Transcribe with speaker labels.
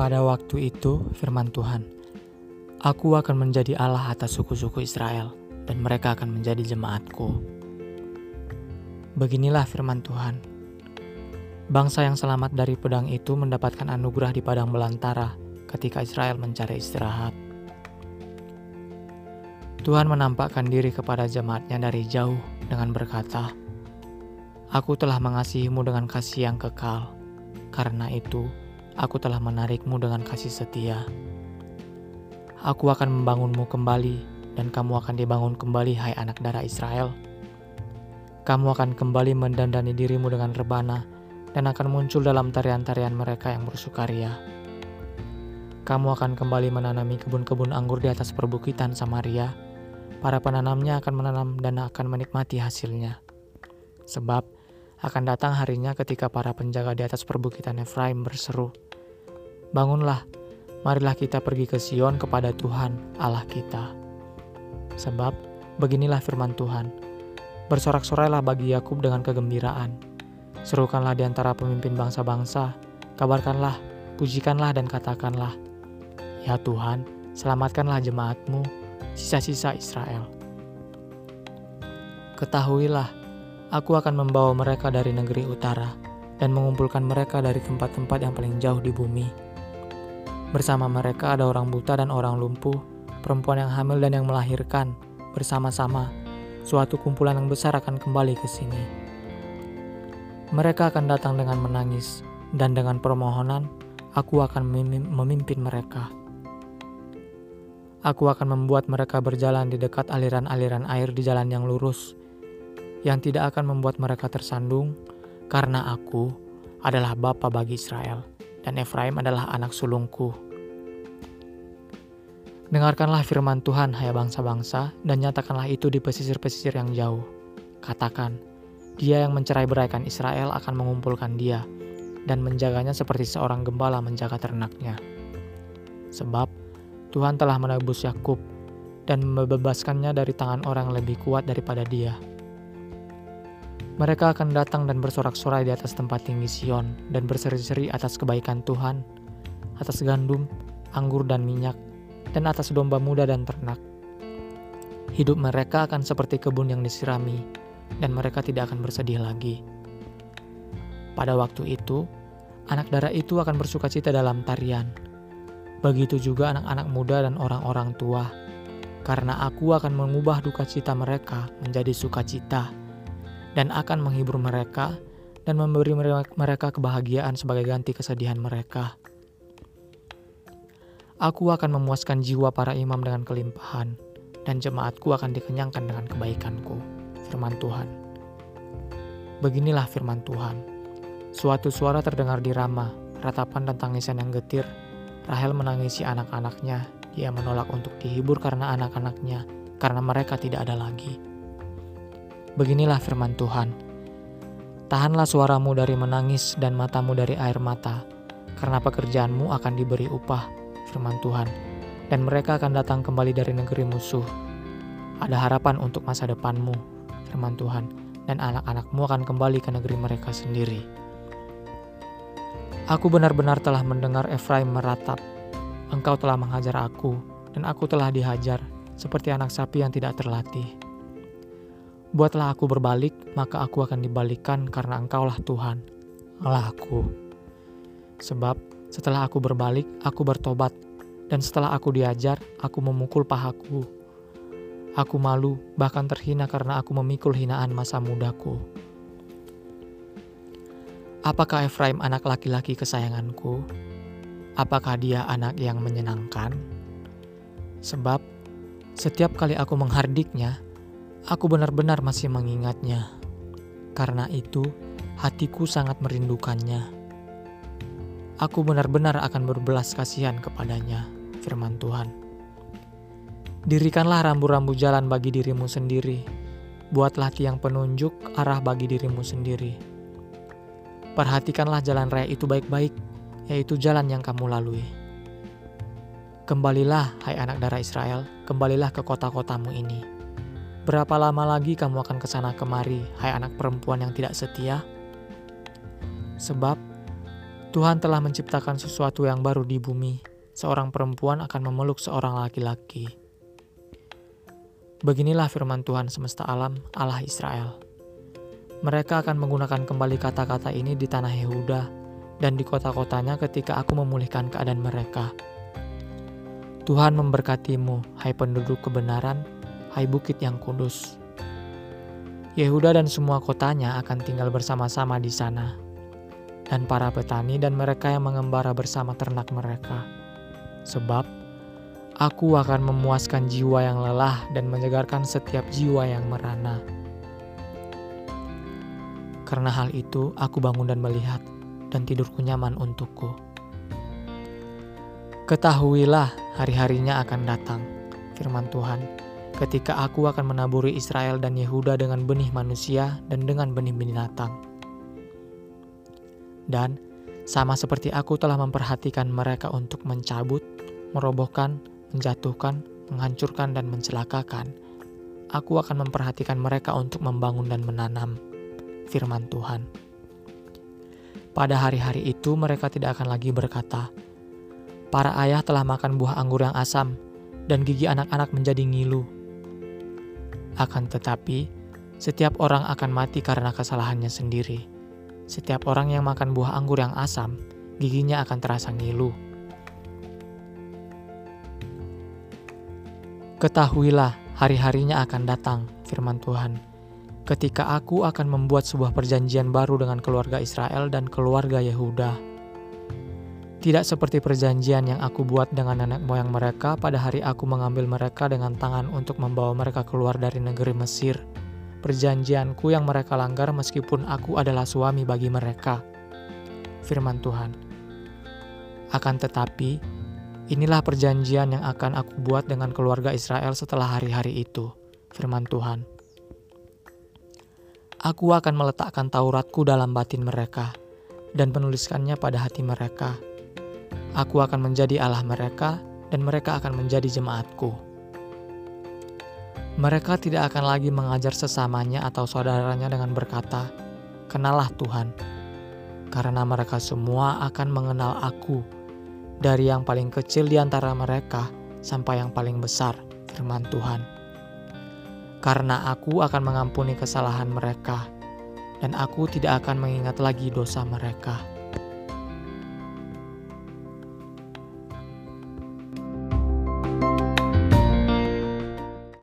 Speaker 1: Pada waktu itu, firman Tuhan, Aku akan menjadi Allah atas suku-suku Israel, dan mereka akan menjadi jemaatku. Beginilah firman Tuhan. Bangsa yang selamat dari pedang itu mendapatkan anugerah di padang belantara ketika Israel mencari istirahat. Tuhan menampakkan diri kepada jemaatnya dari jauh dengan berkata, Aku telah mengasihimu dengan kasih yang kekal. Karena itu, aku telah menarikmu dengan kasih setia. Aku akan membangunmu kembali, dan kamu akan dibangun kembali, hai anak darah Israel. Kamu akan kembali mendandani dirimu dengan rebana, dan akan muncul dalam tarian-tarian mereka yang bersukaria. Kamu akan kembali menanami kebun-kebun anggur di atas perbukitan Samaria. Para penanamnya akan menanam dan akan menikmati hasilnya. Sebab akan datang harinya ketika para penjaga di atas perbukitan Efraim berseru, Bangunlah, marilah kita pergi ke Sion kepada Tuhan Allah kita. Sebab beginilah firman Tuhan, bersorak-sorailah bagi Yakub dengan kegembiraan. Serukanlah di antara pemimpin bangsa-bangsa, kabarkanlah, pujikanlah dan katakanlah, Ya Tuhan, selamatkanlah jemaatmu, sisa-sisa Israel. Ketahuilah, aku akan membawa mereka dari negeri utara dan mengumpulkan mereka dari tempat-tempat yang paling jauh di bumi Bersama mereka ada orang buta dan orang lumpuh, perempuan yang hamil dan yang melahirkan, bersama-sama. Suatu kumpulan yang besar akan kembali ke sini. Mereka akan datang dengan menangis, dan dengan permohonan, aku akan memimpin mereka. Aku akan membuat mereka berjalan di dekat aliran-aliran air di jalan yang lurus, yang tidak akan membuat mereka tersandung, karena aku adalah Bapa bagi Israel dan Efraim adalah anak sulungku. Dengarkanlah firman Tuhan, hai bangsa-bangsa, dan nyatakanlah itu di pesisir-pesisir yang jauh. Katakan, dia yang mencerai beraikan Israel akan mengumpulkan dia, dan menjaganya seperti seorang gembala menjaga ternaknya. Sebab Tuhan telah menebus Yakub dan membebaskannya dari tangan orang lebih kuat daripada dia. Mereka akan datang dan bersorak-sorai di atas tempat tinggi Sion dan berseri-seri atas kebaikan Tuhan, atas gandum, anggur dan minyak, dan atas domba muda dan ternak. Hidup mereka akan seperti kebun yang disirami, dan mereka tidak akan bersedih lagi. Pada waktu itu, anak darah itu akan bersuka cita dalam tarian. Begitu juga anak-anak muda dan orang-orang tua, karena aku akan mengubah duka cita mereka menjadi sukacita dan akan menghibur mereka dan memberi mereka kebahagiaan sebagai ganti kesedihan mereka. Aku akan memuaskan jiwa para imam dengan kelimpahan, dan jemaatku akan dikenyangkan dengan kebaikanku. Firman Tuhan. Beginilah firman Tuhan. Suatu suara terdengar di Rama, ratapan dan tangisan yang getir. Rahel menangisi anak-anaknya. Dia menolak untuk dihibur karena anak-anaknya, karena mereka tidak ada lagi. Beginilah firman Tuhan. Tahanlah suaramu dari menangis dan matamu dari air mata, karena pekerjaanmu akan diberi upah, firman Tuhan, dan mereka akan datang kembali dari negeri musuh. Ada harapan untuk masa depanmu, firman Tuhan, dan anak-anakmu akan kembali ke negeri mereka sendiri. Aku benar-benar telah mendengar Efraim meratap. Engkau telah menghajar aku, dan aku telah dihajar, seperti anak sapi yang tidak terlatih. Buatlah aku berbalik, maka aku akan dibalikkan karena engkaulah Tuhan, Allahku. Sebab setelah aku berbalik, aku bertobat, dan setelah aku diajar, aku memukul pahaku. Aku malu, bahkan terhina karena aku memikul hinaan masa mudaku. Apakah Efraim anak laki-laki kesayanganku? Apakah dia anak yang menyenangkan? Sebab setiap kali aku menghardiknya, Aku benar-benar masih mengingatnya. Karena itu, hatiku sangat merindukannya. Aku benar-benar akan berbelas kasihan kepadanya, firman Tuhan. Dirikanlah rambu-rambu jalan bagi dirimu sendiri. Buatlah tiang penunjuk arah bagi dirimu sendiri. Perhatikanlah jalan raya itu baik-baik, yaitu jalan yang kamu lalui. Kembalilah, hai anak darah Israel, kembalilah ke kota-kotamu ini Berapa lama lagi kamu akan ke sana kemari, hai anak perempuan yang tidak setia? Sebab Tuhan telah menciptakan sesuatu yang baru di bumi. Seorang perempuan akan memeluk seorang laki-laki. Beginilah firman Tuhan semesta alam, Allah Israel. Mereka akan menggunakan kembali kata-kata ini di tanah Yehuda dan di kota-kotanya ketika aku memulihkan keadaan mereka. Tuhan memberkatimu, hai penduduk kebenaran, hai bukit yang kudus. Yehuda dan semua kotanya akan tinggal bersama-sama di sana dan para petani dan mereka yang mengembara bersama ternak mereka. Sebab aku akan memuaskan jiwa yang lelah dan menyegarkan setiap jiwa yang merana. Karena hal itu, aku bangun dan melihat, dan tidurku nyaman untukku. Ketahuilah, hari-harinya akan datang, firman Tuhan, ketika aku akan menaburi Israel dan Yehuda dengan benih manusia dan dengan benih binatang dan sama seperti aku telah memperhatikan mereka untuk mencabut, merobohkan, menjatuhkan, menghancurkan, dan mencelakakan, aku akan memperhatikan mereka untuk membangun dan menanam. Firman Tuhan. Pada hari-hari itu mereka tidak akan lagi berkata, Para ayah telah makan buah anggur yang asam, dan gigi anak-anak menjadi ngilu. Akan tetapi, setiap orang akan mati karena kesalahannya sendiri setiap orang yang makan buah anggur yang asam, giginya akan terasa ngilu. Ketahuilah, hari-harinya akan datang, firman Tuhan, ketika aku akan membuat sebuah perjanjian baru dengan keluarga Israel dan keluarga Yehuda. Tidak seperti perjanjian yang aku buat dengan nenek moyang mereka pada hari aku mengambil mereka dengan tangan untuk membawa mereka keluar dari negeri Mesir perjanjianku yang mereka langgar meskipun aku adalah suami bagi mereka. Firman Tuhan. Akan tetapi, inilah perjanjian yang akan aku buat dengan keluarga Israel setelah hari-hari itu. Firman Tuhan. Aku akan meletakkan Tauratku dalam batin mereka dan menuliskannya pada hati mereka. Aku akan menjadi Allah mereka dan mereka akan menjadi jemaatku mereka tidak akan lagi mengajar sesamanya atau saudaranya dengan berkata, "Kenalah Tuhan," karena mereka semua akan mengenal Aku, dari yang paling kecil di antara mereka sampai yang paling besar, firman Tuhan. Karena Aku akan mengampuni kesalahan mereka, dan Aku tidak akan mengingat lagi dosa mereka.